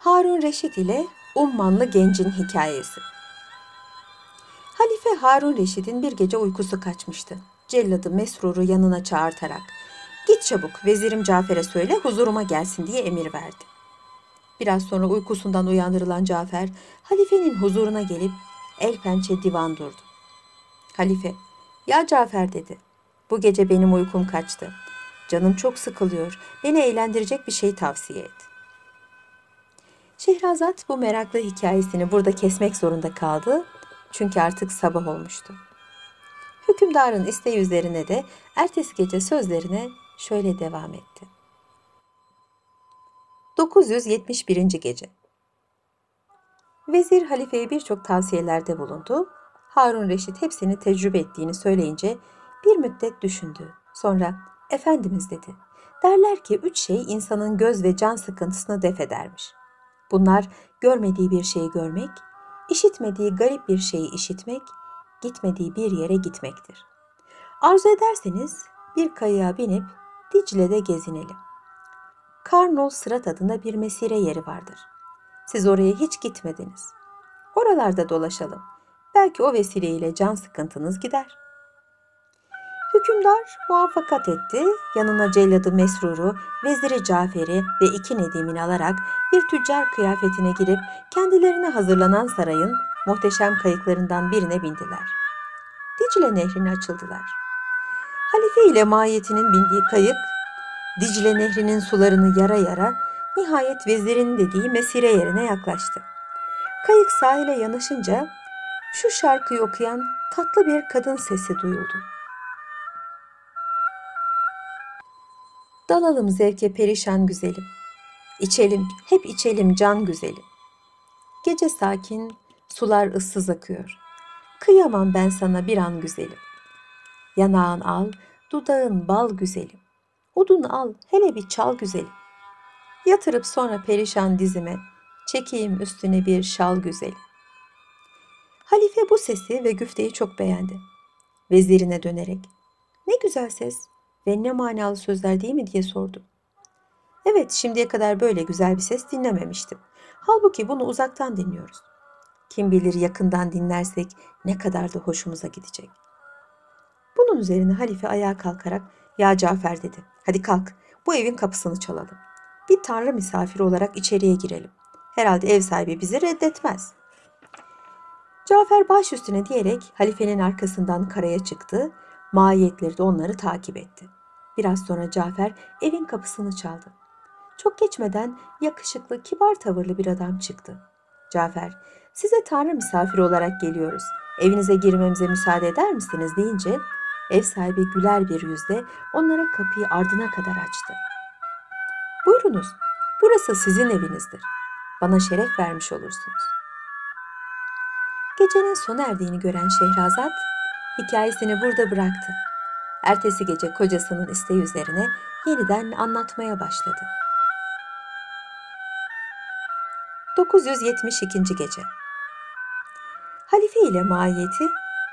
Harun Reşit ile Ummanlı Gencin Hikayesi Halife Harun Reşit'in bir gece uykusu kaçmıştı. Celladı Mesrur'u yanına çağırtarak ''Git çabuk vezirim Cafer'e söyle huzuruma gelsin.'' diye emir verdi. Biraz sonra uykusundan uyandırılan Cafer, halifenin huzuruna gelip el pençe divan durdu. Halife, ''Ya Cafer'' dedi. ''Bu gece benim uykum kaçtı. Canım çok sıkılıyor. Beni eğlendirecek bir şey tavsiye et.'' Şehrazat bu meraklı hikayesini burada kesmek zorunda kaldı. Çünkü artık sabah olmuştu. Hükümdarın isteği üzerine de ertesi gece sözlerine şöyle devam etti. 971. gece. Vezir halifeye birçok tavsiyelerde bulundu. Harun Reşit hepsini tecrübe ettiğini söyleyince bir müddet düşündü. Sonra Efendimiz dedi. Derler ki üç şey insanın göz ve can sıkıntısını def edermiş. Bunlar görmediği bir şeyi görmek, işitmediği garip bir şeyi işitmek, gitmediği bir yere gitmektir. Arzu ederseniz bir kayığa binip Dicle'de gezinelim. Karnol Sırat adında bir mesire yeri vardır. Siz oraya hiç gitmediniz. Oralarda dolaşalım. Belki o vesileyle can sıkıntınız gider. Hükümdar muvaffakat etti. Yanına celladı Mesrur'u, veziri Cafer'i ve iki Nedim'ini alarak bir tüccar kıyafetine girip kendilerine hazırlanan sarayın muhteşem kayıklarından birine bindiler. Dicle nehrine açıldılar. Halife ile mahiyetinin bindiği kayık Dicle nehrinin sularını yara yara nihayet vezirin dediği mesire yerine yaklaştı. Kayık sahile yanaşınca şu şarkıyı okuyan tatlı bir kadın sesi duyuldu. Dalalım zevke perişan güzelim. İçelim, hep içelim can güzelim. Gece sakin, sular ıssız akıyor. Kıyamam ben sana bir an güzelim. Yanağın al, dudağın bal güzelim. Odun al, hele bir çal güzelim. Yatırıp sonra perişan dizime, çekeyim üstüne bir şal güzelim. Halife bu sesi ve güfteyi çok beğendi. Vezirine dönerek, ne güzel ses, ve ne manalı sözler değil mi diye sordu. Evet şimdiye kadar böyle güzel bir ses dinlememiştim. Halbuki bunu uzaktan dinliyoruz. Kim bilir yakından dinlersek ne kadar da hoşumuza gidecek. Bunun üzerine halife ayağa kalkarak ya Cafer dedi. Hadi kalk bu evin kapısını çalalım. Bir tanrı misafiri olarak içeriye girelim. Herhalde ev sahibi bizi reddetmez. Cafer baş üstüne diyerek halifenin arkasından karaya çıktı Mahiyetleri de onları takip etti. Biraz sonra Cafer evin kapısını çaldı. Çok geçmeden yakışıklı, kibar tavırlı bir adam çıktı. Cafer, size tanrı misafiri olarak geliyoruz. Evinize girmemize müsaade eder misiniz deyince ev sahibi güler bir yüzle onlara kapıyı ardına kadar açtı. Buyurunuz, burası sizin evinizdir. Bana şeref vermiş olursunuz. Gecenin sona erdiğini gören Şehrazat hikayesini burada bıraktı. Ertesi gece kocasının isteği üzerine yeniden anlatmaya başladı. 972. gece Halife ile maiyeti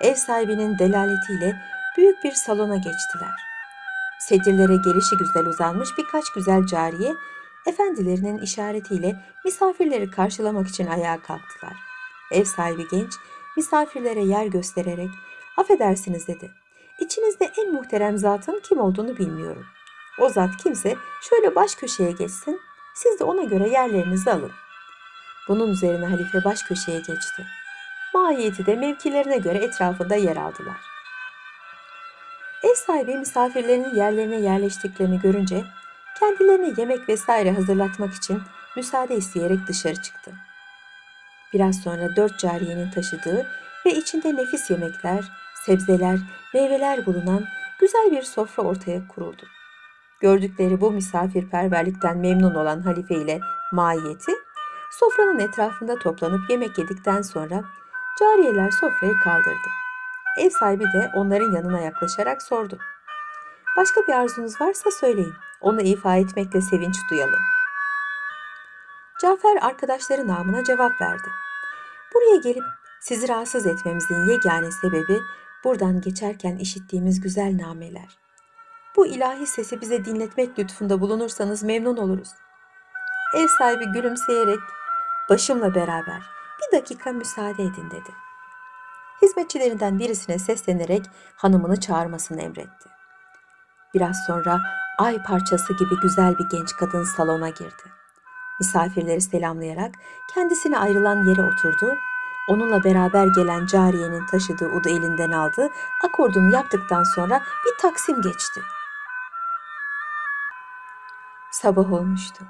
ev sahibinin delaletiyle büyük bir salona geçtiler. Sedirlere gelişi güzel uzanmış birkaç güzel cariye efendilerinin işaretiyle misafirleri karşılamak için ayağa kalktılar. Ev sahibi genç misafirlere yer göstererek Affedersiniz dedi. İçinizde en muhterem zatın kim olduğunu bilmiyorum. O zat kimse şöyle baş köşeye geçsin, siz de ona göre yerlerinizi alın. Bunun üzerine halife baş köşeye geçti. Mahiyeti de mevkilerine göre etrafında yer aldılar. Ev sahibi misafirlerinin yerlerine yerleştiklerini görünce kendilerine yemek vesaire hazırlatmak için müsaade isteyerek dışarı çıktı. Biraz sonra dört cariyenin taşıdığı ve içinde nefis yemekler, sebzeler, meyveler bulunan güzel bir sofra ortaya kuruldu. Gördükleri bu misafirperverlikten memnun olan halife ile maiyeti sofranın etrafında toplanıp yemek yedikten sonra cariyeler sofrayı kaldırdı. Ev sahibi de onların yanına yaklaşarak sordu. Başka bir arzunuz varsa söyleyin. Onu ifa etmekle sevinç duyalım. Cafer arkadaşları namına cevap verdi. Buraya gelip sizi rahatsız etmemizin yegane sebebi buradan geçerken işittiğimiz güzel nameler. Bu ilahi sesi bize dinletmek lütfunda bulunursanız memnun oluruz. Ev sahibi gülümseyerek başımla beraber bir dakika müsaade edin dedi. Hizmetçilerinden birisine seslenerek hanımını çağırmasını emretti. Biraz sonra ay parçası gibi güzel bir genç kadın salona girdi. Misafirleri selamlayarak kendisine ayrılan yere oturdu. Onunla beraber gelen cariyenin taşıdığı udu elinden aldı. Akordunu yaptıktan sonra bir taksim geçti. Sabah olmuştu.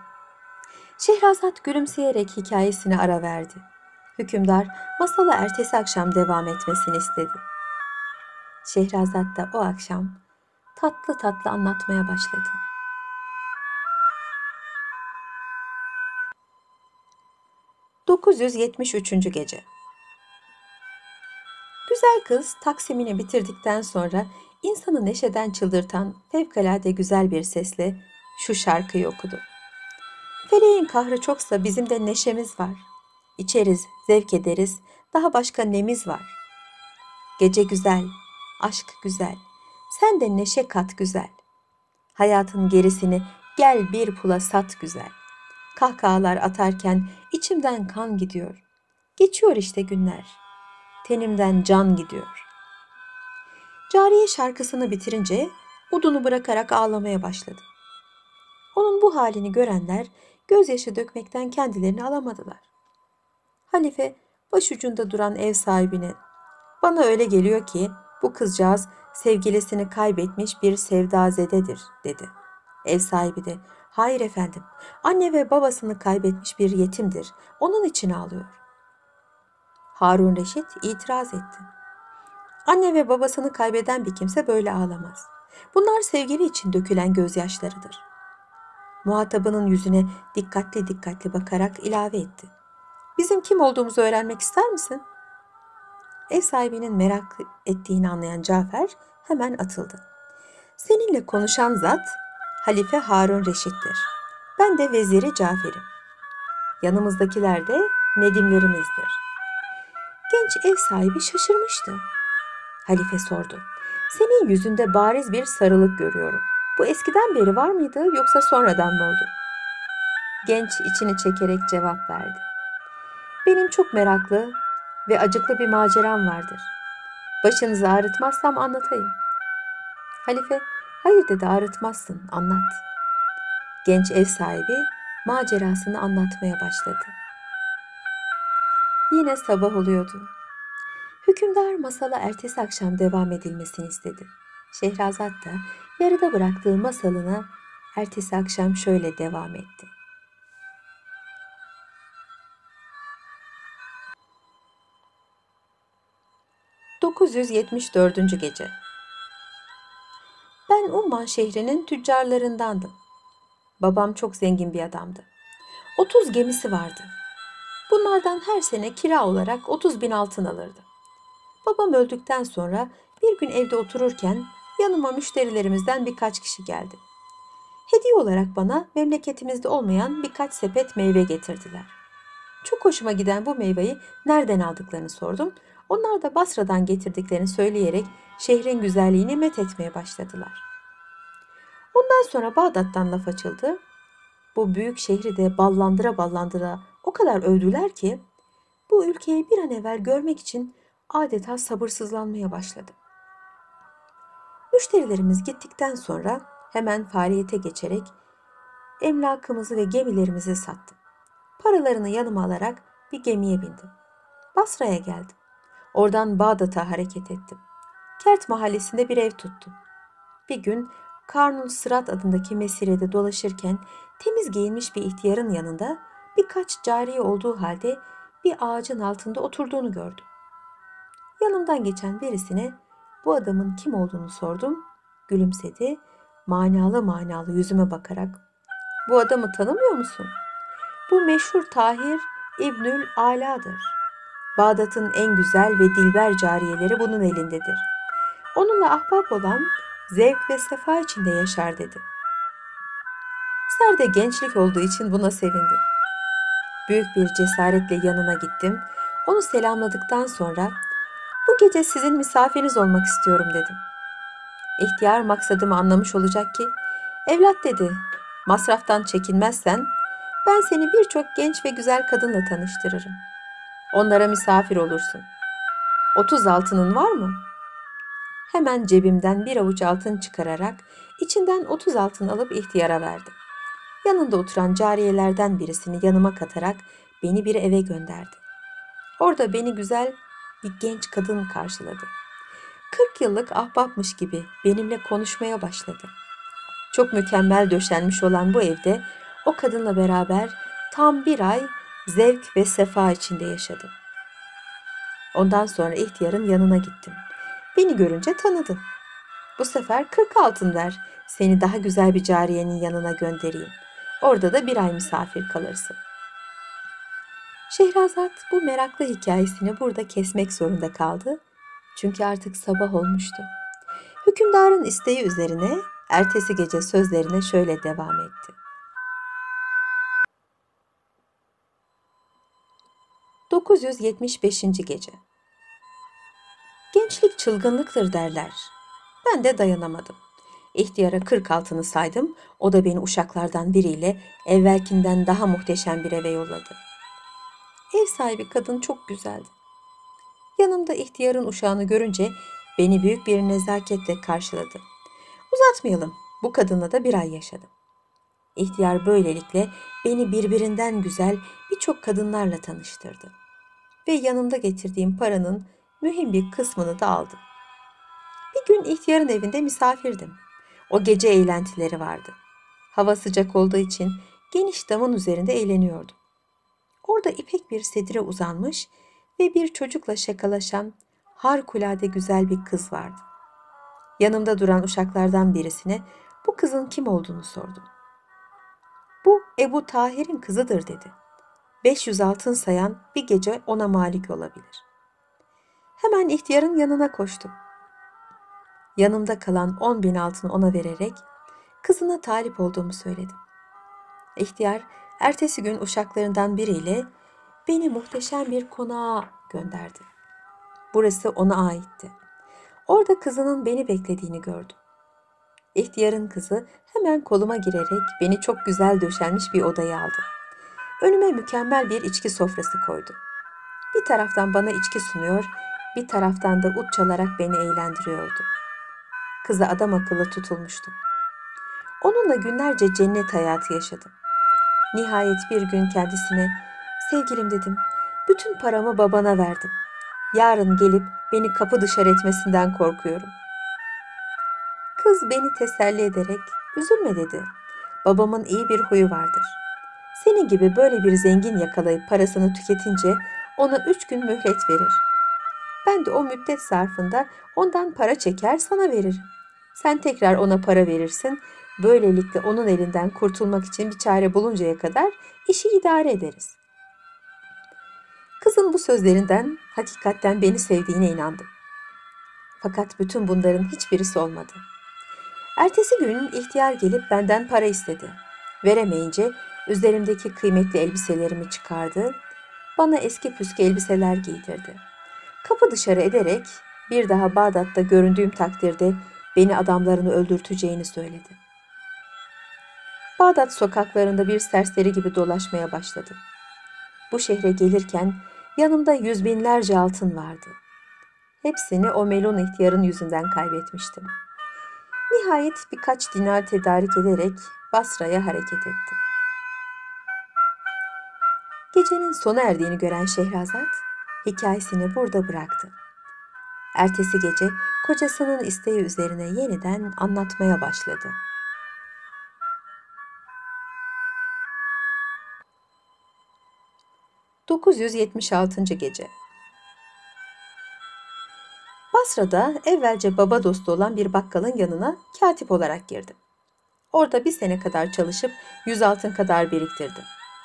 Şehrazat gülümseyerek hikayesine ara verdi. Hükümdar masala ertesi akşam devam etmesini istedi. Şehrazat da o akşam tatlı tatlı anlatmaya başladı. ...973. Gece kız taksimini bitirdikten sonra insanı neşeden çıldırtan fevkalade güzel bir sesle şu şarkıyı okudu. Feleğin kahrı çoksa bizim de neşemiz var. İçeriz, zevk ederiz, daha başka nemiz var. Gece güzel, aşk güzel, sen de neşe kat güzel. Hayatın gerisini gel bir pula sat güzel. Kahkahalar atarken içimden kan gidiyor. Geçiyor işte günler. Tenimden can gidiyor. Cariye şarkısını bitirince udunu bırakarak ağlamaya başladı. Onun bu halini görenler gözyaşı dökmekten kendilerini alamadılar. Halife başucunda duran ev sahibine bana öyle geliyor ki bu kızcağız sevgilisini kaybetmiş bir sevdazededir dedi. Ev sahibi de hayır efendim anne ve babasını kaybetmiş bir yetimdir onun için ağlıyor. Harun Reşit itiraz etti. Anne ve babasını kaybeden bir kimse böyle ağlamaz. Bunlar sevgili için dökülen gözyaşlarıdır. Muhatabının yüzüne dikkatli dikkatli bakarak ilave etti. Bizim kim olduğumuzu öğrenmek ister misin? Ev sahibinin merak ettiğini anlayan Cafer hemen atıldı. Seninle konuşan zat Halife Harun Reşit'tir. Ben de veziri Cafer'im. Yanımızdakiler de Nedimlerimizdir. Genç ev sahibi şaşırmıştı. Halife sordu. Senin yüzünde bariz bir sarılık görüyorum. Bu eskiden beri var mıydı yoksa sonradan mı oldu? Genç içini çekerek cevap verdi. Benim çok meraklı ve acıklı bir maceram vardır. Başınızı ağrıtmazsam anlatayım. Halife, hayır dedi ağrıtmazsın, anlat. Genç ev sahibi macerasını anlatmaya başladı. Yine sabah oluyordu. Hükümdar masala ertesi akşam devam edilmesini istedi. Şehrazat da yarıda bıraktığı masalına ertesi akşam şöyle devam etti. ...974. Gece Ben Umman şehrinin tüccarlarındandım. Babam çok zengin bir adamdı. 30 gemisi vardı. Bunlardan her sene kira olarak 30 bin altın alırdı. Babam öldükten sonra bir gün evde otururken yanıma müşterilerimizden birkaç kişi geldi. Hediye olarak bana memleketimizde olmayan birkaç sepet meyve getirdiler. Çok hoşuma giden bu meyveyi nereden aldıklarını sordum. Onlar da Basra'dan getirdiklerini söyleyerek şehrin güzelliğini met etmeye başladılar. Ondan sonra Bağdat'tan laf açıldı. Bu büyük şehri de ballandıra ballandıra o kadar övdüler ki bu ülkeyi bir an evvel görmek için adeta sabırsızlanmaya başladım. Müşterilerimiz gittikten sonra hemen faaliyete geçerek emlakımızı ve gemilerimizi sattım. Paralarını yanıma alarak bir gemiye bindim. Basra'ya geldim. Oradan Bağdat'a hareket ettim. Kert mahallesinde bir ev tuttum. Bir gün Karnul Sırat adındaki mesirede dolaşırken temiz giyinmiş bir ihtiyarın yanında birkaç cariye olduğu halde bir ağacın altında oturduğunu gördüm. Yanımdan geçen birisine bu adamın kim olduğunu sordum. Gülümsedi. Manalı manalı yüzüme bakarak bu adamı tanımıyor musun? Bu meşhur Tahir İbnül Ala'dır. Bağdat'ın en güzel ve dilber cariyeleri bunun elindedir. Onunla ahbap olan zevk ve sefa içinde yaşar dedi. Serde gençlik olduğu için buna sevindim. Büyük bir cesaretle yanına gittim. Onu selamladıktan sonra bu gece sizin misafiriniz olmak istiyorum dedim. İhtiyar maksadımı anlamış olacak ki, evlat dedi, masraftan çekinmezsen Ben seni birçok genç ve güzel kadınla tanıştırırım. Onlara misafir olursun. 30 altının var mı? Hemen cebimden bir avuç altın çıkararak içinden 30 altın alıp ihtiyara verdim. Yanında oturan cariyelerden birisini yanıma katarak beni bir eve gönderdi. Orada beni güzel bir genç kadın karşıladı. 40 yıllık ahbapmış gibi benimle konuşmaya başladı. Çok mükemmel döşenmiş olan bu evde o kadınla beraber tam bir ay zevk ve sefa içinde yaşadım. Ondan sonra ihtiyarın yanına gittim. Beni görünce tanıdı. Bu sefer 40 altın ver, seni daha güzel bir cariyenin yanına göndereyim. Orada da bir ay misafir kalırsın. Şehrazat bu meraklı hikayesini burada kesmek zorunda kaldı. Çünkü artık sabah olmuştu. Hükümdarın isteği üzerine ertesi gece sözlerine şöyle devam etti. 975. gece. Gençlik çılgınlıktır derler. Ben de dayanamadım. İhtiyara 40 altını saydım. O da beni uşaklardan biriyle evvelkinden daha muhteşem bir eve yolladı. Ev sahibi kadın çok güzeldi. Yanımda ihtiyarın uşağını görünce beni büyük bir nezaketle karşıladı. Uzatmayalım. Bu kadınla da bir ay yaşadım. İhtiyar böylelikle beni birbirinden güzel birçok kadınlarla tanıştırdı. Ve yanımda getirdiğim paranın mühim bir kısmını da aldım. Bir gün ihtiyarın evinde misafirdim. O gece eğlentileri vardı. Hava sıcak olduğu için geniş damın üzerinde eğleniyordum. Orada ipek bir sedire uzanmış ve bir çocukla şakalaşan harikulade güzel bir kız vardı. Yanımda duran uşaklardan birisine bu kızın kim olduğunu sordum. Bu Ebu Tahir'in kızıdır dedi. 500 altın sayan bir gece ona malik olabilir. Hemen ihtiyarın yanına koştum. Yanımda kalan 10 bin altın ona vererek kızına talip olduğumu söyledim. İhtiyar ertesi gün uşaklarından biriyle beni muhteşem bir konağa gönderdi. Burası ona aitti. Orada kızının beni beklediğini gördüm. İhtiyarın kızı hemen koluma girerek beni çok güzel döşenmiş bir odaya aldı. Önüme mükemmel bir içki sofrası koydu. Bir taraftan bana içki sunuyor, bir taraftan da ut çalarak beni eğlendiriyordu. Kıza adam akıllı tutulmuştum. Onunla günlerce cennet hayatı yaşadım. Nihayet bir gün kendisine, sevgilim dedim, bütün paramı babana verdim. Yarın gelip beni kapı dışarı etmesinden korkuyorum. Kız beni teselli ederek, üzülme dedi. Babamın iyi bir huyu vardır. Senin gibi böyle bir zengin yakalayıp parasını tüketince ona üç gün mühlet verir. Ben de o müddet zarfında ondan para çeker sana veririm. Sen tekrar ona para verirsin. Böylelikle onun elinden kurtulmak için bir çare buluncaya kadar işi idare ederiz. Kızın bu sözlerinden hakikatten beni sevdiğine inandım. Fakat bütün bunların hiçbirisi olmadı. Ertesi gün ihtiyar gelip benden para istedi. Veremeyince üzerimdeki kıymetli elbiselerimi çıkardı, bana eski püskü elbiseler giydirdi. Kapı dışarı ederek bir daha Bağdat'ta göründüğüm takdirde beni adamlarını öldürteceğini söyledi. Bağdat sokaklarında bir serseri gibi dolaşmaya başladı. Bu şehre gelirken yanımda yüz binlerce altın vardı. Hepsini o melun ihtiyarın yüzünden kaybetmiştim. Nihayet birkaç dinar tedarik ederek Basra'ya hareket ettim. Gecenin sona erdiğini gören Şehrazat hikayesini burada bıraktı. Ertesi gece kocasının isteği üzerine yeniden anlatmaya başladı. ...976. Gece Basra'da evvelce baba dostu olan bir bakkalın yanına katip olarak girdim. Orada bir sene kadar çalışıp yüz altın kadar biriktirdim.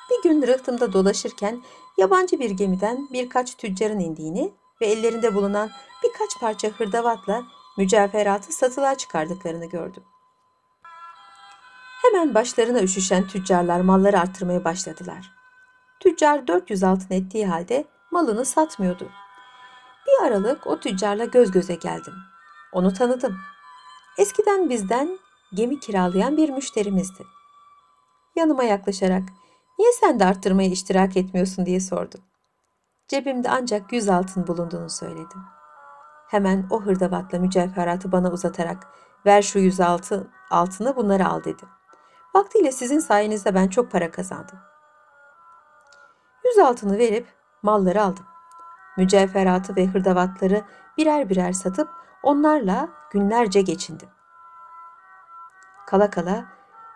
Bir gün rıhtımda dolaşırken yabancı bir gemiden birkaç tüccarın indiğini ve ellerinde bulunan birkaç parça hırdavatla mücevheratı satılığa çıkardıklarını gördüm. Hemen başlarına üşüşen tüccarlar malları arttırmaya başladılar. Tüccar 400 altın ettiği halde malını satmıyordu. Bir aralık o tüccarla göz göze geldim. Onu tanıdım. Eskiden bizden gemi kiralayan bir müşterimizdi. Yanıma yaklaşarak Niye sen de arttırmaya iştirak etmiyorsun diye sordum. Cebimde ancak yüz altın bulunduğunu söyledim. Hemen o hırdavatla mücevheratı bana uzatarak ver şu yüz altın, altını bunları al dedi. Vaktiyle sizin sayenizde ben çok para kazandım. Yüz altını verip malları aldım. Mücevheratı ve hırdavatları birer birer satıp onlarla günlerce geçindim. Kala kala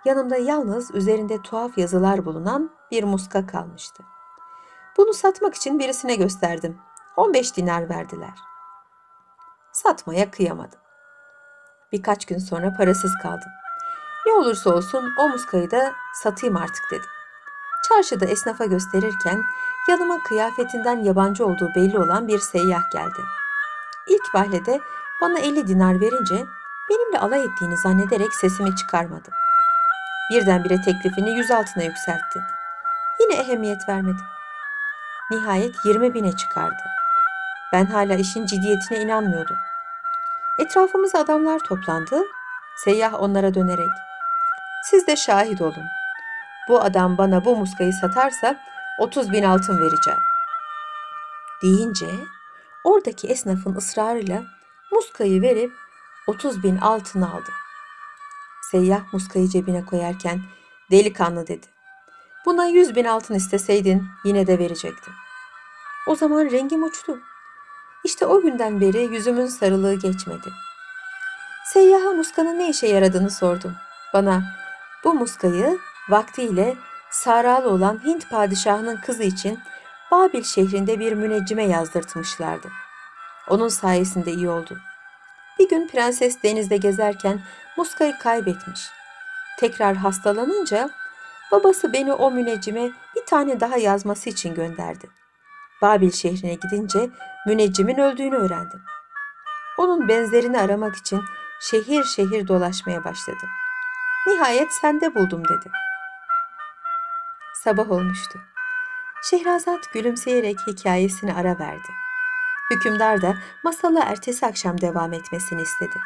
yanımda yalnız üzerinde tuhaf yazılar bulunan bir muska kalmıştı. Bunu satmak için birisine gösterdim. 15 dinar verdiler. Satmaya kıyamadım. Birkaç gün sonra parasız kaldım. Ne olursa olsun o muskayı da satayım artık dedim. Çarşıda esnafa gösterirken yanıma kıyafetinden yabancı olduğu belli olan bir seyyah geldi. İlk vahlede bana 50 dinar verince benimle alay ettiğini zannederek sesimi çıkarmadım. Birdenbire teklifini yüz altına yükseltti. Yine ehemmiyet vermedim. Nihayet 20 bine çıkardı. Ben hala işin ciddiyetine inanmıyordum. Etrafımıza adamlar toplandı. Seyyah onlara dönerek, siz de şahit olun. Bu adam bana bu muskayı satarsa 30 bin altın vereceğim. Deyince oradaki esnafın ısrarıyla muskayı verip 30 bin altın aldı. Seyyah muskayı cebine koyarken delikanlı dedi. Buna 100 bin altın isteseydin yine de verecektim. O zaman rengim uçtu. İşte o günden beri yüzümün sarılığı geçmedi. Seyyaha muskanın ne işe yaradığını sordum. Bana bu muskayı vaktiyle Saralı olan Hint padişahının kızı için Babil şehrinde bir müneccime yazdırtmışlardı. Onun sayesinde iyi oldu. Bir gün prenses denizde gezerken muskayı kaybetmiş. Tekrar hastalanınca babası beni o müneccime bir tane daha yazması için gönderdi. Babil şehrine gidince müneccimin öldüğünü öğrendim. Onun benzerini aramak için şehir şehir dolaşmaya başladım. Nihayet sende buldum dedi. Sabah olmuştu. Şehrazat gülümseyerek hikayesini ara verdi. Hükümdar da masala ertesi akşam devam etmesini istedi.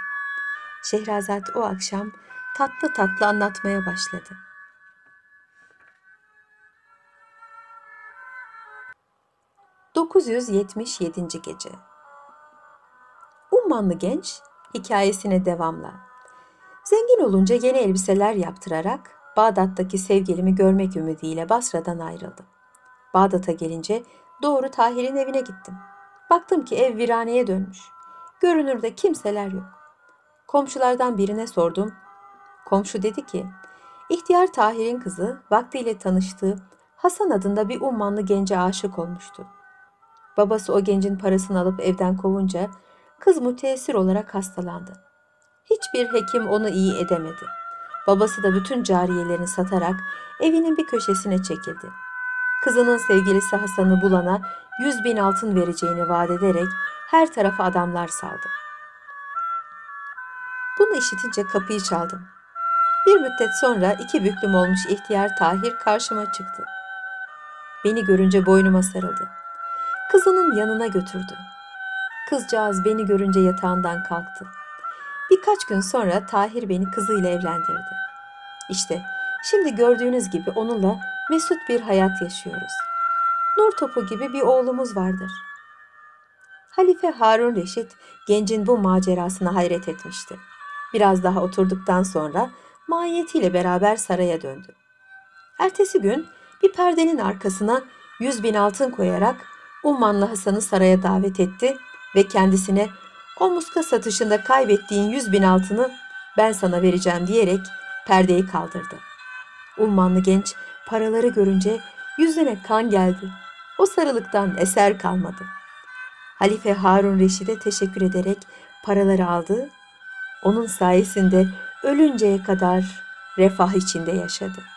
Şehrazat o akşam tatlı tatlı anlatmaya başladı. ...977. Gece Ummanlı genç hikayesine devamla. Zengin olunca yeni elbiseler yaptırarak Bağdat'taki sevgilimi görmek ümidiyle Basra'dan ayrıldım. Bağdat'a gelince doğru Tahir'in evine gittim. Baktım ki ev viraneye dönmüş. Görünürde kimseler yok. Komşulardan birine sordum. Komşu dedi ki, İhtiyar Tahir'in kızı vaktiyle tanıştığı Hasan adında bir ummanlı gence aşık olmuştu. Babası o gencin parasını alıp evden kovunca kız müteessir olarak hastalandı. Hiçbir hekim onu iyi edemedi. Babası da bütün cariyelerini satarak evinin bir köşesine çekildi. Kızının sevgilisi Hasan'ı bulana yüz bin altın vereceğini vaat ederek her tarafa adamlar saldı. Bunu işitince kapıyı çaldım. Bir müddet sonra iki büklüm olmuş ihtiyar Tahir karşıma çıktı. Beni görünce boynuma sarıldı. Kızının yanına götürdü. Kızcağız beni görünce yatağından kalktı. Birkaç gün sonra Tahir beni kızıyla evlendirdi. İşte şimdi gördüğünüz gibi onunla mesut bir hayat yaşıyoruz. Nur topu gibi bir oğlumuz vardır. Halife Harun Reşit gencin bu macerasına hayret etmişti. Biraz daha oturduktan sonra mahiyetiyle beraber saraya döndü. Ertesi gün bir perdenin arkasına yüz bin altın koyarak Ummanlı Hasan'ı saraya davet etti ve kendisine o muska satışında kaybettiğin yüz bin altını ben sana vereceğim diyerek perdeyi kaldırdı. Ummanlı genç paraları görünce yüzüne kan geldi. O sarılıktan eser kalmadı. Halife Harun Reşid'e teşekkür ederek paraları aldı. Onun sayesinde ölünceye kadar refah içinde yaşadı.''